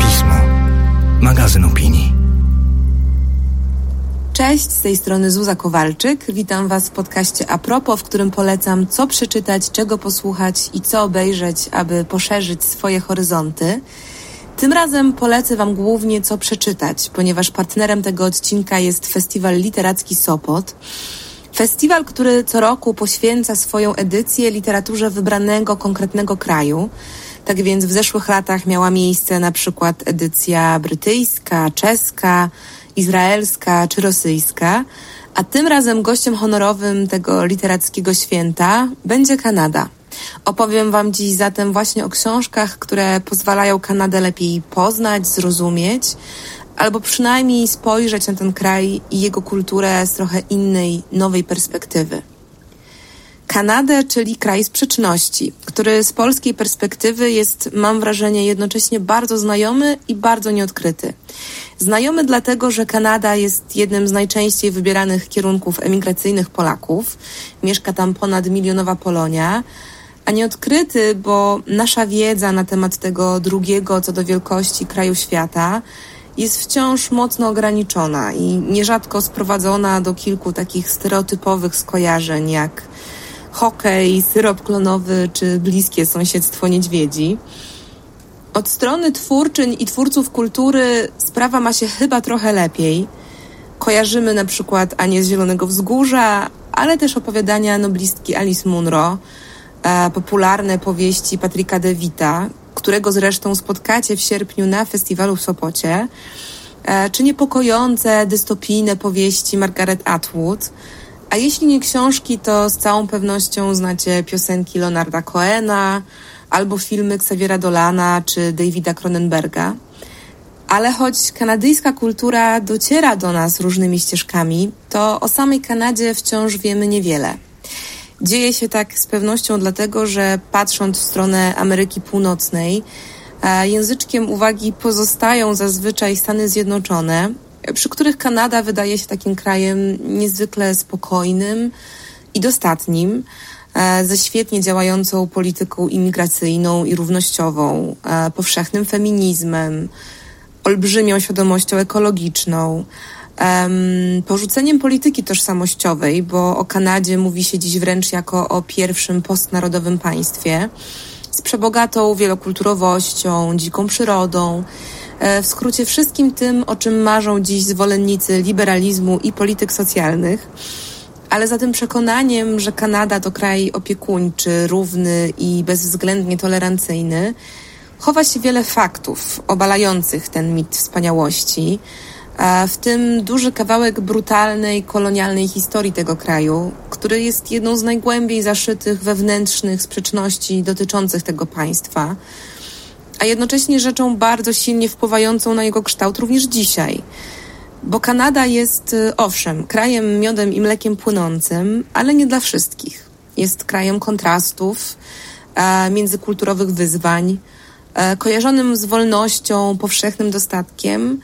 Pismo. Magazyn opinii. Cześć, z tej strony Zuza Kowalczyk. Witam Was w podcaście Apropo, w którym polecam co przeczytać, czego posłuchać i co obejrzeć, aby poszerzyć swoje horyzonty. Tym razem polecę Wam głównie co przeczytać, ponieważ partnerem tego odcinka jest Festiwal Literacki Sopot. Festiwal, który co roku poświęca swoją edycję literaturze wybranego konkretnego kraju. Tak więc w zeszłych latach miała miejsce na przykład edycja brytyjska, czeska, izraelska czy rosyjska, a tym razem gościem honorowym tego literackiego święta będzie Kanada. Opowiem Wam dziś zatem właśnie o książkach, które pozwalają Kanadę lepiej poznać, zrozumieć, albo przynajmniej spojrzeć na ten kraj i jego kulturę z trochę innej, nowej perspektywy. Kanadę, czyli kraj sprzeczności, który z polskiej perspektywy jest, mam wrażenie, jednocześnie bardzo znajomy i bardzo nieodkryty. Znajomy dlatego, że Kanada jest jednym z najczęściej wybieranych kierunków emigracyjnych Polaków. Mieszka tam ponad milionowa Polonia, a nieodkryty, bo nasza wiedza na temat tego drugiego co do wielkości kraju świata jest wciąż mocno ograniczona i nierzadko sprowadzona do kilku takich stereotypowych skojarzeń, jak hokej, syrop klonowy czy bliskie sąsiedztwo niedźwiedzi. Od strony twórczyń i twórców kultury sprawa ma się chyba trochę lepiej. Kojarzymy na przykład Anię z Zielonego Wzgórza, ale też opowiadania noblistki Alice Munro, e, popularne powieści Patryka DeVita, którego zresztą spotkacie w sierpniu na festiwalu w Sopocie, e, czy niepokojące, dystopijne powieści Margaret Atwood. A jeśli nie książki, to z całą pewnością znacie piosenki Leonarda Coena albo filmy Xaviera Dolana czy Davida Cronenberga. Ale choć kanadyjska kultura dociera do nas różnymi ścieżkami, to o samej Kanadzie wciąż wiemy niewiele. Dzieje się tak z pewnością dlatego, że patrząc w stronę Ameryki Północnej, języczkiem uwagi pozostają zazwyczaj Stany Zjednoczone, przy których Kanada wydaje się takim krajem niezwykle spokojnym i dostatnim, ze świetnie działającą polityką imigracyjną i równościową, powszechnym feminizmem, olbrzymią świadomością ekologiczną, porzuceniem polityki tożsamościowej, bo o Kanadzie mówi się dziś wręcz jako o pierwszym postnarodowym państwie, z przebogatą wielokulturowością, dziką przyrodą, e, w skrócie wszystkim tym, o czym marzą dziś zwolennicy liberalizmu i polityk socjalnych. Ale za tym przekonaniem, że Kanada to kraj opiekuńczy, równy i bezwzględnie tolerancyjny, chowa się wiele faktów obalających ten mit wspaniałości w tym duży kawałek brutalnej, kolonialnej historii tego kraju, który jest jedną z najgłębiej zaszytych wewnętrznych sprzeczności dotyczących tego państwa, a jednocześnie rzeczą bardzo silnie wpływającą na jego kształt również dzisiaj. Bo Kanada jest, y, owszem, krajem miodem i mlekiem płynącym, ale nie dla wszystkich. Jest krajem kontrastów, międzykulturowych wyzwań, kojarzonym z wolnością, powszechnym dostatkiem,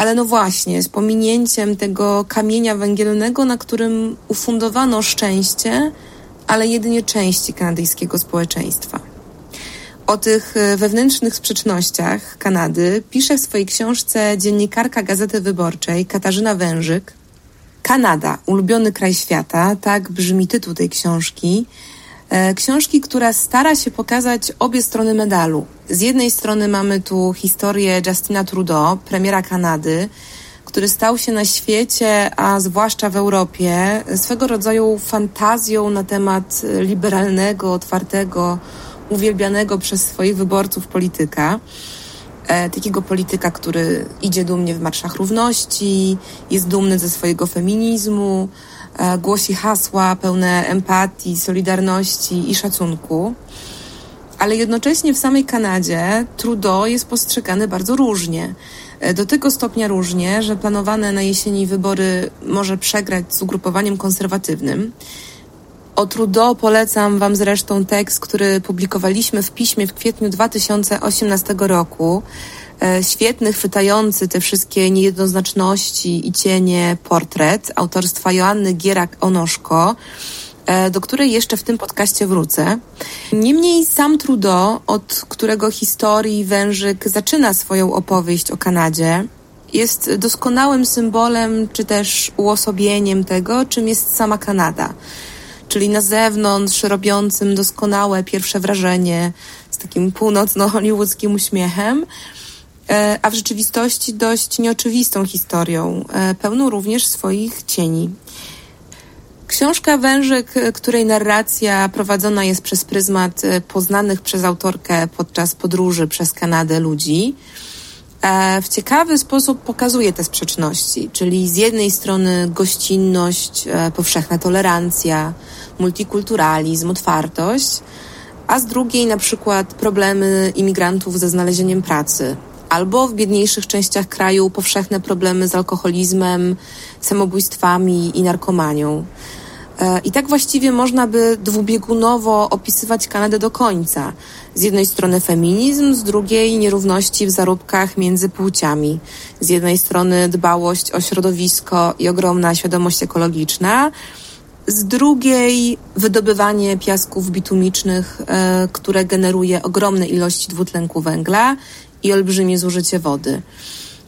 ale no właśnie, z pominięciem tego kamienia węgielnego, na którym ufundowano szczęście, ale jedynie części kanadyjskiego społeczeństwa. O tych e, wewnętrznych sprzecznościach Kanady pisze w swojej książce dziennikarka Gazety Wyborczej Katarzyna Wężyk. Kanada, ulubiony kraj świata, tak brzmi tytuł tej książki. E, książki, która stara się pokazać obie strony medalu. Z jednej strony mamy tu historię Justina Trudeau, premiera Kanady, który stał się na świecie, a zwłaszcza w Europie, swego rodzaju fantazją na temat liberalnego, otwartego, uwielbianego przez swoich wyborców polityka. E, takiego polityka, który idzie dumnie w marszach równości, jest dumny ze swojego feminizmu, E, głosi hasła pełne empatii, solidarności i szacunku. Ale jednocześnie w samej Kanadzie Trudeau jest postrzegany bardzo różnie. E, do tego stopnia różnie, że planowane na jesieni wybory może przegrać z ugrupowaniem konserwatywnym. O Trudeau polecam Wam zresztą tekst, który publikowaliśmy w piśmie w kwietniu 2018 roku. E, świetny, chwytający te wszystkie niejednoznaczności i cienie portret autorstwa Joanny Gierak-Onoszko, e, do której jeszcze w tym podcaście wrócę. Niemniej sam Trudeau, od którego historii Wężyk zaczyna swoją opowieść o Kanadzie, jest doskonałym symbolem czy też uosobieniem tego, czym jest sama Kanada. Czyli na zewnątrz robiącym doskonałe pierwsze wrażenie z takim północno-hollywoodzkim uśmiechem, a w rzeczywistości dość nieoczywistą historią, e, pełną również swoich cieni. Książka Wężyk, której narracja prowadzona jest przez pryzmat e, poznanych przez autorkę podczas podróży przez Kanadę ludzi, w ciekawy sposób pokazuje te sprzeczności, czyli z jednej strony gościnność, powszechna tolerancja, multikulturalizm, otwartość, a z drugiej na przykład problemy imigrantów ze znalezieniem pracy, albo w biedniejszych częściach kraju powszechne problemy z alkoholizmem, samobójstwami i narkomanią. E, I tak właściwie można by dwubiegunowo opisywać Kanadę do końca. Z jednej strony feminizm, z drugiej nierówności w zarobkach między płciami. Z jednej strony dbałość o środowisko i ogromna świadomość ekologiczna, z drugiej wydobywanie piasków bitumicznych, e, które generuje ogromne ilości dwutlenku węgla i olbrzymie zużycie wody.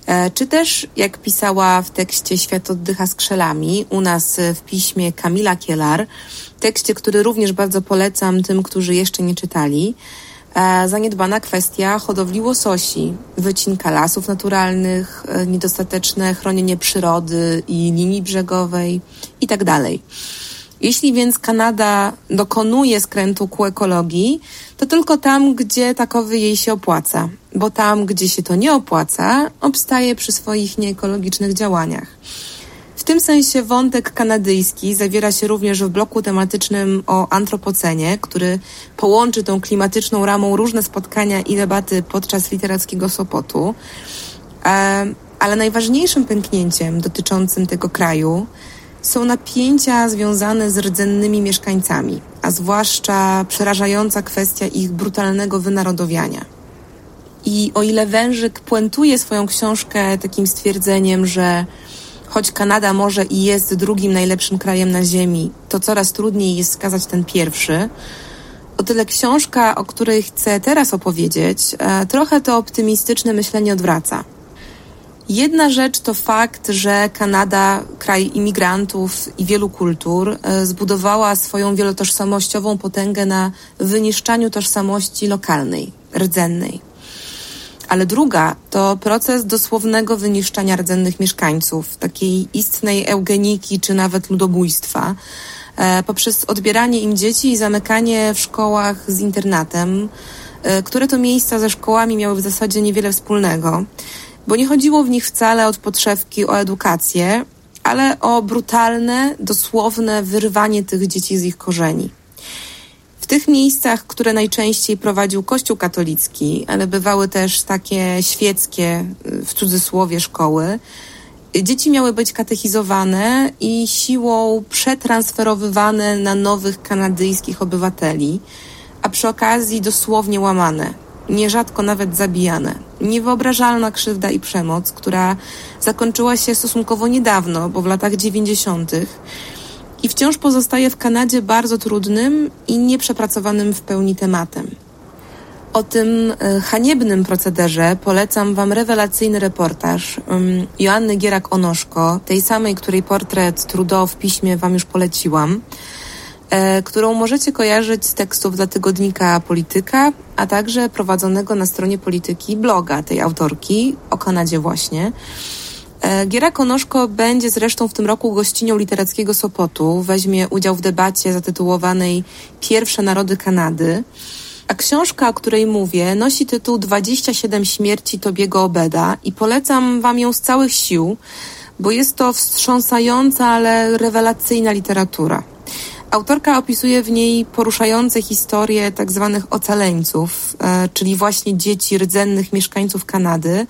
E, czy też, jak pisała w tekście Świat oddycha skrzelami, u nas w piśmie Kamila Kielar, tekście, który również bardzo polecam tym, którzy jeszcze nie czytali, e, zaniedbana kwestia hodowli łososi, wycinka lasów naturalnych, niedostateczne chronienie przyrody i linii brzegowej itd. Jeśli więc Kanada dokonuje skrętu ku ekologii, to tylko tam, gdzie takowy jej się opłaca, bo tam, gdzie się to nie opłaca, obstaje przy swoich nieekologicznych działaniach. W tym sensie wątek kanadyjski zawiera się również w bloku tematycznym o antropocenie, który połączy tą klimatyczną ramą różne spotkania i debaty podczas literackiego Sopotu. E, ale najważniejszym pęknięciem dotyczącym tego kraju są napięcia związane z rdzennymi mieszkańcami, a zwłaszcza przerażająca kwestia ich brutalnego wynarodowiania. I o ile Wężyk puentuje swoją książkę takim stwierdzeniem, że choć Kanada może i jest drugim najlepszym krajem na Ziemi, to coraz trudniej jest skazać ten pierwszy, o tyle książka, o której chcę teraz opowiedzieć, e, trochę to optymistyczne myślenie odwraca. Jedna rzecz to fakt, że Kanada, kraj imigrantów i wielu kultur, e, zbudowała swoją wielotożsamościową potęgę na wyniszczaniu tożsamości lokalnej, rdzennej. Ale druga to proces dosłownego wyniszczania rdzennych mieszkańców, takiej istnej eugeniki czy nawet ludobójstwa, e, poprzez odbieranie im dzieci i zamykanie w szkołach z internatem, e, które to miejsca ze szkołami miały w zasadzie niewiele wspólnego bo nie chodziło w nich wcale od podszewki o edukację, ale o brutalne, dosłowne wyrwanie tych dzieci z ich korzeni. W tych miejscach, które najczęściej prowadził Kościół katolicki, ale bywały też takie świeckie, w cudzysłowie, szkoły, dzieci miały być katechizowane i siłą przetransferowywane na nowych kanadyjskich obywateli, a przy okazji dosłownie łamane nierzadko nawet zabijane. Niewyobrażalna krzywda i przemoc, która zakończyła się stosunkowo niedawno, bo w latach 90. i wciąż pozostaje w Kanadzie bardzo trudnym i nieprzepracowanym w pełni tematem. O tym e, haniebnym procederze polecam Wam rewelacyjny reportaż Joanny Gierak-Onoszko, tej samej, której portret Trudeau w piśmie Wam już poleciłam. E, którą możecie kojarzyć z tekstów dla tygodnika Polityka, a także prowadzonego na stronie Polityki bloga tej autorki o Kanadzie właśnie. E, Giera Konoszko będzie zresztą w tym roku gościnią literackiego Sopotu. Weźmie udział w debacie zatytułowanej Pierwsze narody Kanady. A książka, o której mówię, nosi tytuł 27 śmierci Tobiego Obeda i polecam Wam ją z całych sił, bo jest to wstrząsająca, ale rewelacyjna literatura. Autorka opisuje w niej poruszające historie tak zwanych ocaleńców, e, czyli właśnie dzieci rdzennych mieszkańców Kanady,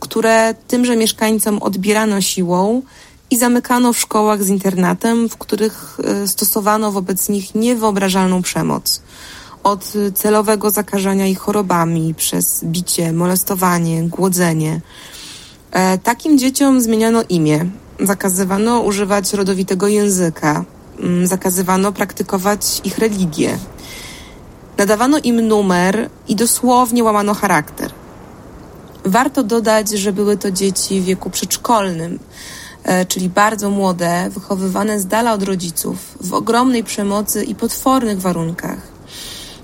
które tymże mieszkańcom odbierano siłą i zamykano w szkołach z internatem, w których e, stosowano wobec nich niewyobrażalną przemoc. Od celowego zakażania ich chorobami, przez bicie, molestowanie, głodzenie. E, takim dzieciom zmieniano imię, zakazywano używać rodowitego języka, zakazywano praktykować ich religię. Nadawano im numer i dosłownie łamano charakter. Warto dodać, że były to dzieci w wieku przedszkolnym, e, czyli bardzo młode, wychowywane z dala od rodziców, w ogromnej przemocy i potwornych warunkach.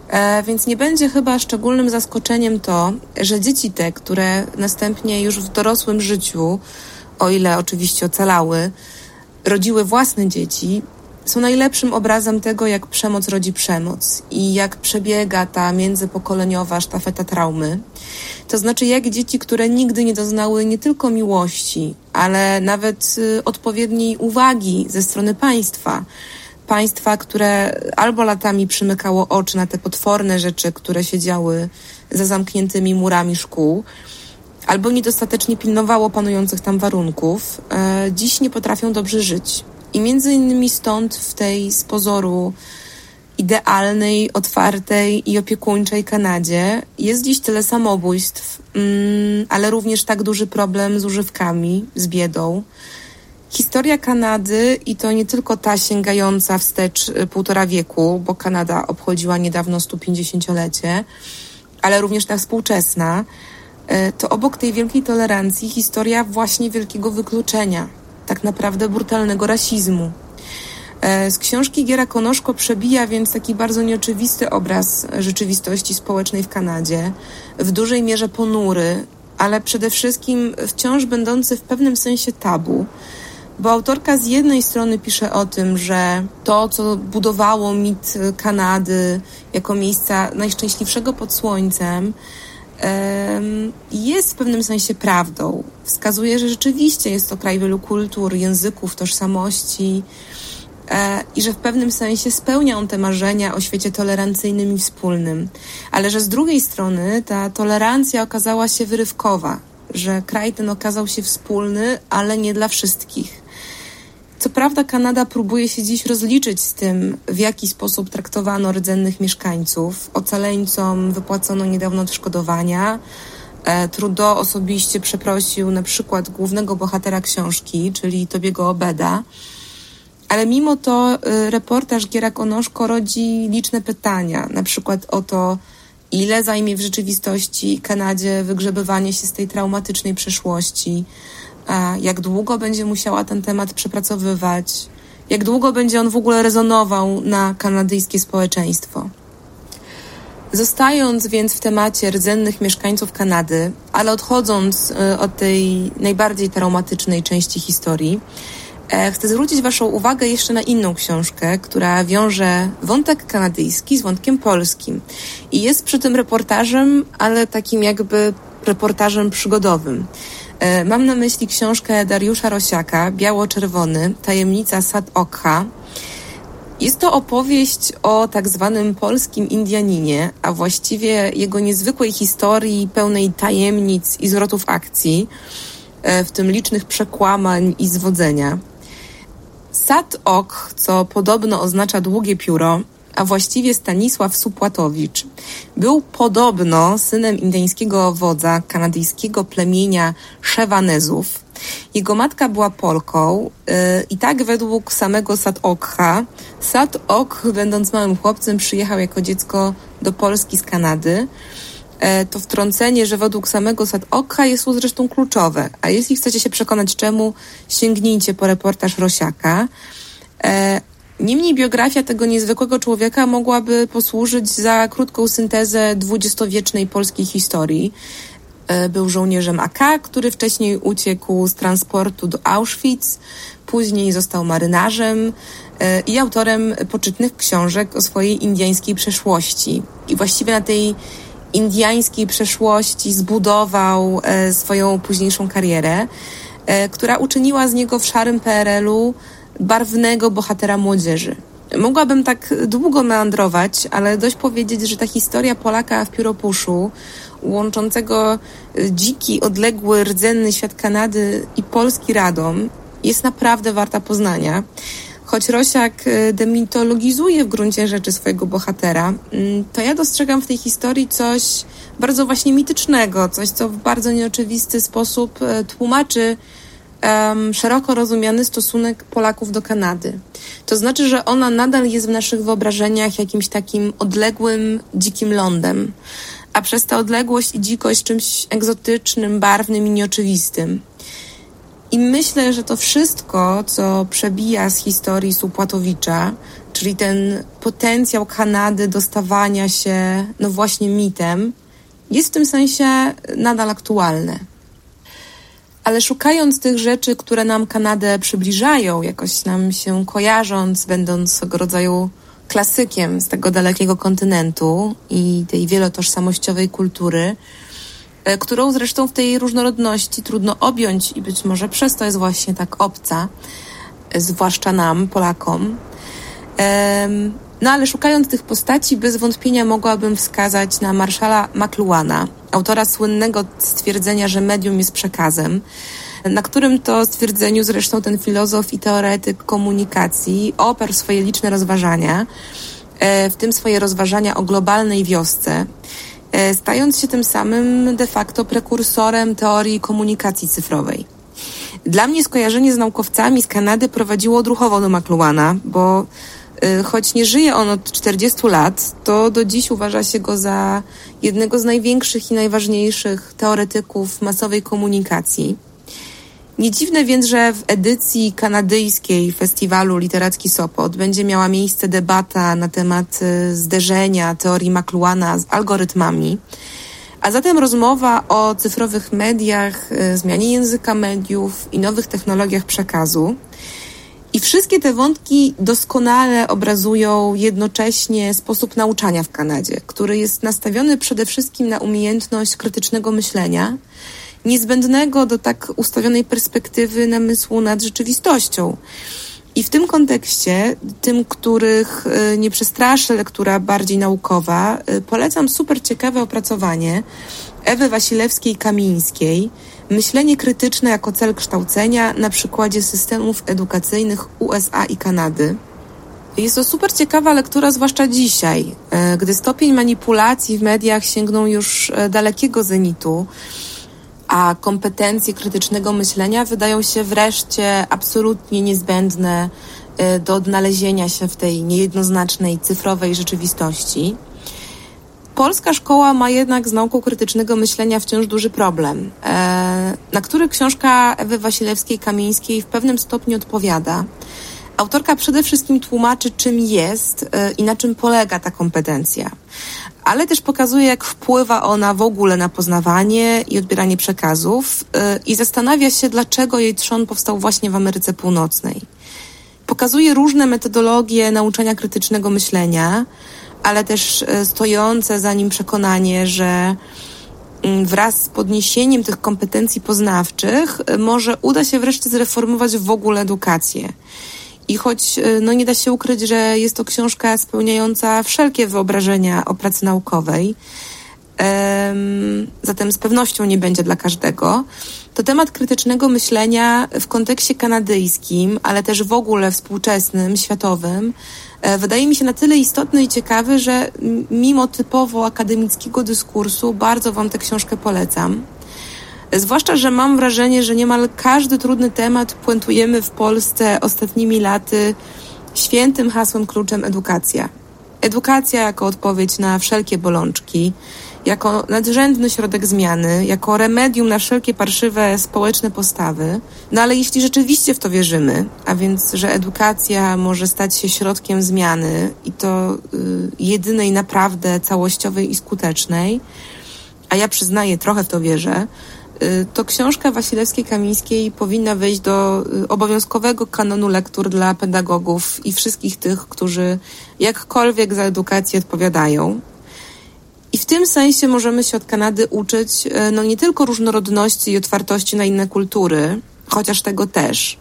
E, więc nie będzie chyba szczególnym zaskoczeniem to, że dzieci te, które następnie już w dorosłym życiu, o ile oczywiście ocalały, rodziły własne dzieci, są najlepszym obrazem tego, jak przemoc rodzi przemoc i jak przebiega ta międzypokoleniowa sztafeta traumy. To znaczy, jak dzieci, które nigdy nie doznały nie tylko miłości, ale nawet y, odpowiedniej uwagi ze strony państwa. Państwa, które albo latami przymykało oczy na te potworne rzeczy, które się działy za zamkniętymi murami szkół, albo niedostatecznie pilnowało panujących tam warunków, e, dziś nie potrafią dobrze żyć. I między innymi stąd w tej z pozoru idealnej, otwartej i opiekuńczej Kanadzie jest dziś tyle samobójstw, mm, ale również tak duży problem z używkami, z biedą. Historia Kanady i to nie tylko ta sięgająca wstecz y, półtora wieku, bo Kanada obchodziła niedawno 150-lecie, ale również ta współczesna, y, to obok tej wielkiej tolerancji historia właśnie wielkiego wykluczenia, tak naprawdę brutalnego rasizmu. E, z książki Giera Konoszko przebija więc taki bardzo nieoczywisty obraz rzeczywistości społecznej w Kanadzie, w dużej mierze ponury, ale przede wszystkim wciąż będący w pewnym sensie tabu, bo autorka z jednej strony pisze o tym, że to, co budowało mit Kanady jako miejsca najszczęśliwszego pod słońcem, jest w pewnym sensie prawdą. Wskazuje, że rzeczywiście jest to kraj wielu kultur, języków, tożsamości e, i że w pewnym sensie spełnia on te marzenia o świecie tolerancyjnym i wspólnym. Ale że z drugiej strony ta tolerancja okazała się wyrywkowa, że kraj ten okazał się wspólny, ale nie dla wszystkich. Co prawda Kanada próbuje się dziś rozliczyć z tym, w jaki sposób traktowano rdzennych mieszkańców. Ocaleńcom wypłacono niedawno odszkodowania. E, Trudeau osobiście przeprosił na przykład głównego bohatera książki, czyli Tobiego Obeda. Ale mimo to e, reportaż Gierak Onoszko rodzi liczne pytania, na przykład o to, ile zajmie w rzeczywistości Kanadzie wygrzebywanie się z tej traumatycznej przeszłości, jak długo będzie musiała ten temat przepracowywać, jak długo będzie on w ogóle rezonował na kanadyjskie społeczeństwo. Zostając więc w temacie rdzennych mieszkańców Kanady, ale odchodząc y, od tej najbardziej traumatycznej części historii, e, chcę zwrócić Waszą uwagę jeszcze na inną książkę, która wiąże wątek kanadyjski z wątkiem polskim. I jest przy tym reportażem, ale takim jakby reportażem przygodowym. E, mam na myśli książkę Dariusza Rosiaka, Biało-Czerwony, Tajemnica Sad Okha. Jest to opowieść o tak zwanym polskim Indianinie, a właściwie jego niezwykłej historii, pełnej tajemnic i zwrotów akcji, e, w tym licznych przekłamań i zwodzenia. Sad Ok, co podobno oznacza długie pióro, a właściwie Stanisław Supłatowicz, był podobno synem indyjskiego wodza kanadyjskiego plemienia Szewanezów. Jego matka była Polką yy, i tak według samego Sat Okha, Sat Ok, będąc małym chłopcem, przyjechał jako dziecko do Polski z Kanady. Yy, to wtrącenie, że według samego Sat Okha jest tu zresztą kluczowe. A jeśli chcecie się przekonać czemu, sięgnijcie po reportaż Rosiaka. Niemniej biografia tego niezwykłego człowieka mogłaby posłużyć za krótką syntezę dwudziestowiecznej polskiej historii. E, był żołnierzem AK, który wcześniej uciekł z transportu do Auschwitz, później został marynarzem e, i autorem poczytnych książek o swojej indyjskiej przeszłości. I właściwie na tej indyjskiej przeszłości zbudował e, swoją późniejszą karierę, która uczyniła z niego w szarym PRL-u barwnego bohatera młodzieży. Mogłabym tak długo meandrować, ale dość powiedzieć, że ta historia Polaka w Pióropuszu, łączącego dziki, odległy, rdzenny świat Kanady i polski Radom, jest naprawdę warta poznania. Choć Rosiak e, demitologizuje w gruncie rzeczy swojego bohatera, mm, to ja dostrzegam w tej historii coś bardzo właśnie mitycznego, coś, co w bardzo nieoczywisty sposób e, tłumaczy um, szeroko rozumiany stosunek Polaków do Kanady. To znaczy, że ona nadal jest w naszych wyobrażeniach jakimś takim odległym, dzikim lądem, a przez tę odległość i dzikość czymś egzotycznym, barwnym i nieoczywistym. I myślę, że to wszystko, co przebija z historii Supłatowicza, czyli ten potencjał Kanady do stawania się, no właśnie, mitem, jest w tym sensie nadal aktualne. Ale szukając tych rzeczy, które nam Kanadę przybliżają, jakoś nam się kojarząc, będąc swego rodzaju klasykiem z tego dalekiego kontynentu i tej wielotożsamościowej kultury, e, którą zresztą w tej różnorodności trudno objąć i być może przez to jest właśnie tak obca, e, zwłaszcza nam, Polakom. No ale szukając tych postaci, bez wątpienia mogłabym wskazać na marszala McLuhana, autora słynnego stwierdzenia, że medium jest przekazem, na którym to stwierdzeniu zresztą ten filozof i teoretyk komunikacji oparł swoje liczne rozważania, e, w tym swoje rozważania o globalnej wiosce, e, stając się tym samym de facto prekursorem teorii komunikacji cyfrowej. Dla mnie skojarzenie z naukowcami z Kanady prowadziło odruchowo do McLuhana, bo choć nie żyje on od 40 lat, to do dziś uważa się go za jednego z największych i najważniejszych teoretyków masowej komunikacji. Nie dziwne więc, że w edycji kanadyjskiej festiwalu Literacki Sopot będzie miała miejsce debata na temat y, zderzenia teorii McLuhana z algorytmami, a zatem rozmowa o cyfrowych mediach, y, zmianie języka mediów i nowych technologiach przekazu – i wszystkie te wątki doskonale obrazują jednocześnie sposób nauczania w Kanadzie, który jest nastawiony przede wszystkim na umiejętność krytycznego myślenia, niezbędnego do tak ustawionej perspektywy namysłu nad rzeczywistością. I w tym kontekście, tym, których y, nie przestraszy lektura bardziej naukowa, y, polecam super ciekawe opracowanie Ewy Wasilewskiej-Kamińskiej, Myślenie krytyczne jako cel kształcenia na przykładzie systemów edukacyjnych USA i Kanady. Jest to super ciekawa lektura, zwłaszcza dzisiaj, e, gdy stopień manipulacji w mediach sięgnął już e, dalekiego zenitu, a kompetencje krytycznego myślenia wydają się wreszcie absolutnie niezbędne e, do odnalezienia się w tej niejednoznacznej cyfrowej rzeczywistości. Polska szkoła ma jednak z nauką krytycznego myślenia wciąż duży problem, e, na który książka Ewy Wasilewskiej-Kamińskiej w pewnym stopniu odpowiada. Autorka przede wszystkim tłumaczy, czym jest e, i na czym polega ta kompetencja, ale też pokazuje, jak wpływa ona w ogóle na poznawanie i odbieranie przekazów e, i zastanawia się, dlaczego jej trzon powstał właśnie w Ameryce Północnej. Pokazuje różne metodologie nauczania krytycznego myślenia, ale też e, stojące za nim przekonanie, że mm, wraz z podniesieniem tych kompetencji poznawczych e, może uda się wreszcie zreformować w ogóle edukację. I choć e, no, nie da się ukryć, że jest to książka spełniająca wszelkie wyobrażenia o pracy naukowej, zatem z pewnością nie będzie dla każdego, to temat krytycznego myślenia w kontekście kanadyjskim, ale też w ogóle współczesnym, światowym, E, wydaje mi się na tyle istotny i ciekawy, że mimo typowo akademickiego dyskursu bardzo Wam tę książkę polecam. Zwłaszcza, że mam wrażenie, że niemal każdy trudny temat puentujemy w Polsce ostatnimi laty świętym hasłem kluczem edukacja. Edukacja jako odpowiedź na wszelkie bolączki, jako nadrzędny środek zmiany, jako remedium na wszelkie parszywe społeczne postawy. No ale jeśli rzeczywiście w to wierzymy, a więc, że edukacja może stać się środkiem zmiany i to y, jedynej naprawdę całościowej i skutecznej, a ja przyznaję, trochę w to wierzę, y, to książka Wasilewskiej-Kamińskiej powinna wejść do y, obowiązkowego kanonu lektur dla pedagogów i wszystkich tych, którzy jakkolwiek za edukację odpowiadają. I w tym sensie możemy się od Kanady uczyć e, no nie tylko różnorodności i otwartości na inne kultury, chociaż tego też,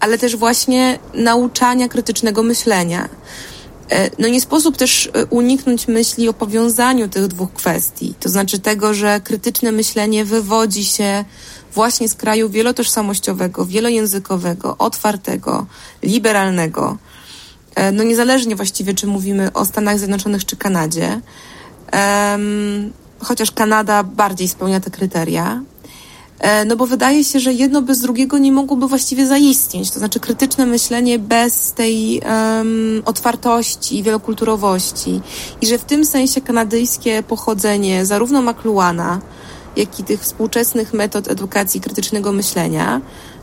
ale też właśnie nauczania krytycznego myślenia. E, no nie sposób też e, uniknąć myśli o powiązaniu tych dwóch kwestii, to znaczy tego, że krytyczne myślenie wywodzi się właśnie z kraju wielotożsamościowego, wielojęzykowego, otwartego, liberalnego. No niezależnie właściwie, czy mówimy o Stanach Zjednoczonych czy Kanadzie, Um, chociaż Kanada bardziej spełnia te kryteria. E, no bo wydaje się, że jedno bez drugiego nie mogłoby właściwie zaistnieć. To znaczy krytyczne myślenie bez tej um, otwartości i wielokulturowości. I że w tym sensie kanadyjskie pochodzenie zarówno McLuhana, jak i tych współczesnych metod edukacji krytycznego myślenia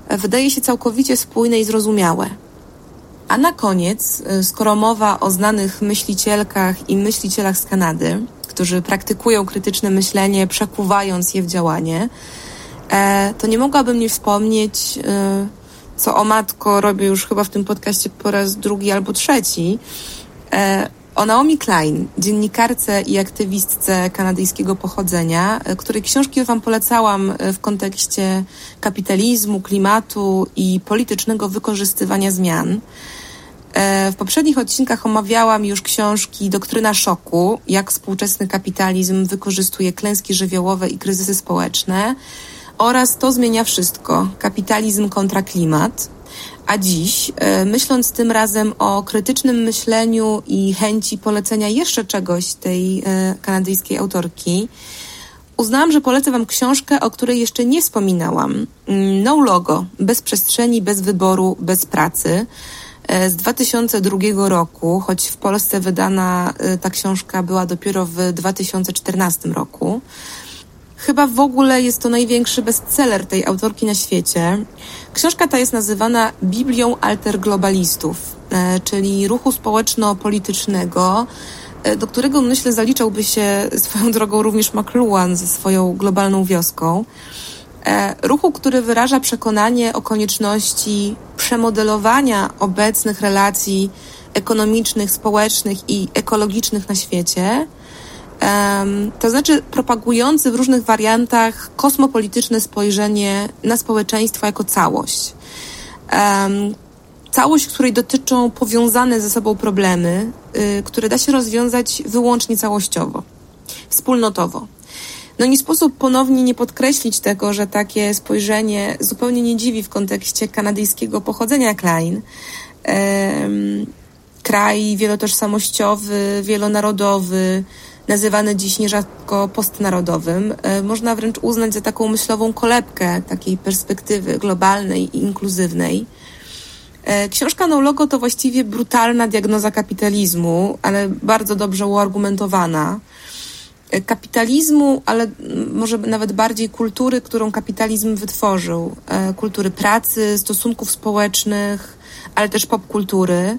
e, wydaje się całkowicie spójne i zrozumiałe. A na koniec, e, skoro mowa o znanych myślicielkach i myślicielach z Kanady, którzy praktykują krytyczne myślenie, przekuwając je w działanie, e, to nie mogłabym nie wspomnieć, co o matko robię już chyba w tym podcaście po raz drugi albo trzeci, o Naomi Klein, dziennikarce i aktywistce kanadyjskiego pochodzenia, e, której książki Wam polecałam e, w kontekście kapitalizmu, klimatu i politycznego wykorzystywania zmian. E, w poprzednich odcinkach omawiałam już książki Doktryna Szoku, jak współczesny kapitalizm wykorzystuje klęski żywiołowe i kryzysy społeczne oraz To zmienia wszystko, kapitalizm kontra klimat. A dziś, e, myśląc tym razem o krytycznym myśleniu i chęci polecenia jeszcze czegoś tej e, kanadyjskiej autorki, uznałam, że polecę Wam książkę, o której jeszcze nie wspominałam. Mm, no Logo, bez przestrzeni, bez wyboru, bez pracy z 2002 roku, choć w Polsce wydana ta książka była dopiero w 2014 roku. Chyba w ogóle jest to największy bestseller tej autorki na świecie. Książka ta jest nazywana Biblią alterglobalistów, e, czyli ruchu społeczno-politycznego, e, do którego myślę zaliczałby się swoją drogą również McLuhan ze swoją globalną wioską. E, ruchu, który wyraża przekonanie o konieczności przemodelowania obecnych relacji ekonomicznych, społecznych i ekologicznych na świecie to znaczy propagujący w różnych wariantach kosmopolityczne spojrzenie na społeczeństwo jako całość. Całość, której dotyczą powiązane ze sobą problemy, y, które da się rozwiązać wyłącznie całościowo, wspólnotowo. No nie sposób ponownie nie podkreślić tego, że takie spojrzenie zupełnie nie dziwi w kontekście kanadyjskiego pochodzenia Klein. Kraj wielotożsamościowy, wielonarodowy, nazywany dziś nierzadko postnarodowym, e, można wręcz uznać za taką myślową kolebkę takiej perspektywy globalnej i inkluzywnej. E, książka No Logo to właściwie brutalna diagnoza kapitalizmu, ale bardzo dobrze uargumentowana. E, kapitalizmu, ale może nawet bardziej kultury, którą kapitalizm wytworzył. Kultury pracy, stosunków społecznych, ale też popkultury.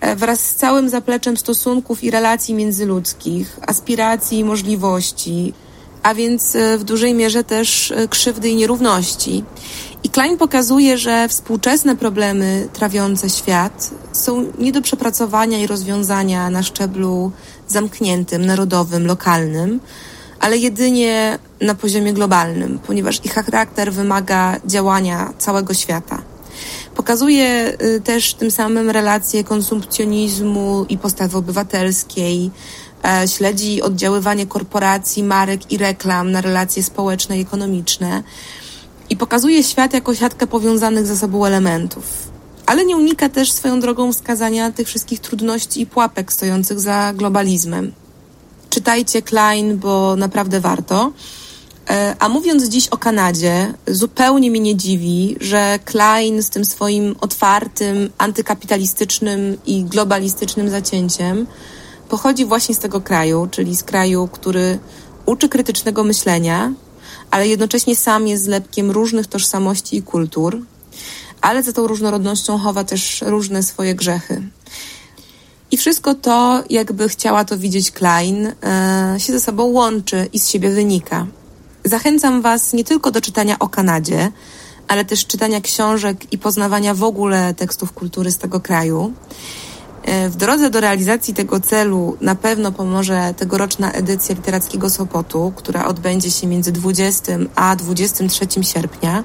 E, wraz z całym zapleczem stosunków i relacji międzyludzkich, aspiracji i możliwości, a więc e, w dużej mierze też e, krzywdy i nierówności. I Klein pokazuje, że współczesne problemy trawiące świat są nie do przepracowania i rozwiązania na szczeblu zamkniętym, narodowym, lokalnym, ale jedynie na poziomie globalnym, ponieważ ich charakter wymaga działania całego świata. Pokazuje y, też tym samym relacje konsumpcjonizmu i postawy obywatelskiej, e, śledzi oddziaływanie korporacji, marek i reklam na relacje społeczne i ekonomiczne i pokazuje świat jako siatkę powiązanych ze sobą elementów. Ale nie unika też swoją drogą wskazania tych wszystkich trudności i pułapek stojących za globalizmem. Czytajcie Klein, bo naprawdę warto. E, a mówiąc dziś o Kanadzie, zupełnie mnie nie dziwi, że Klein z tym swoim otwartym, antykapitalistycznym i globalistycznym zacięciem pochodzi właśnie z tego kraju, czyli z kraju, który uczy krytycznego myślenia, ale jednocześnie sam jest zlepkiem różnych tożsamości i kultur, ale za tą różnorodnością chowa też różne swoje grzechy. I wszystko to, jakby chciała to widzieć Klein, e, się ze sobą łączy i z siebie wynika. Zachęcam Was nie tylko do czytania o Kanadzie, ale też czytania książek i poznawania w ogóle tekstów kultury z tego kraju. E, w drodze do realizacji tego celu na pewno pomoże tegoroczna edycja Literackiego Sopotu, która odbędzie się między 20 a 23 sierpnia.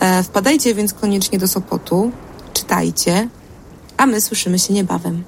E, wpadajcie więc koniecznie do Sopotu, czytajcie, a my słyszymy się niebawem.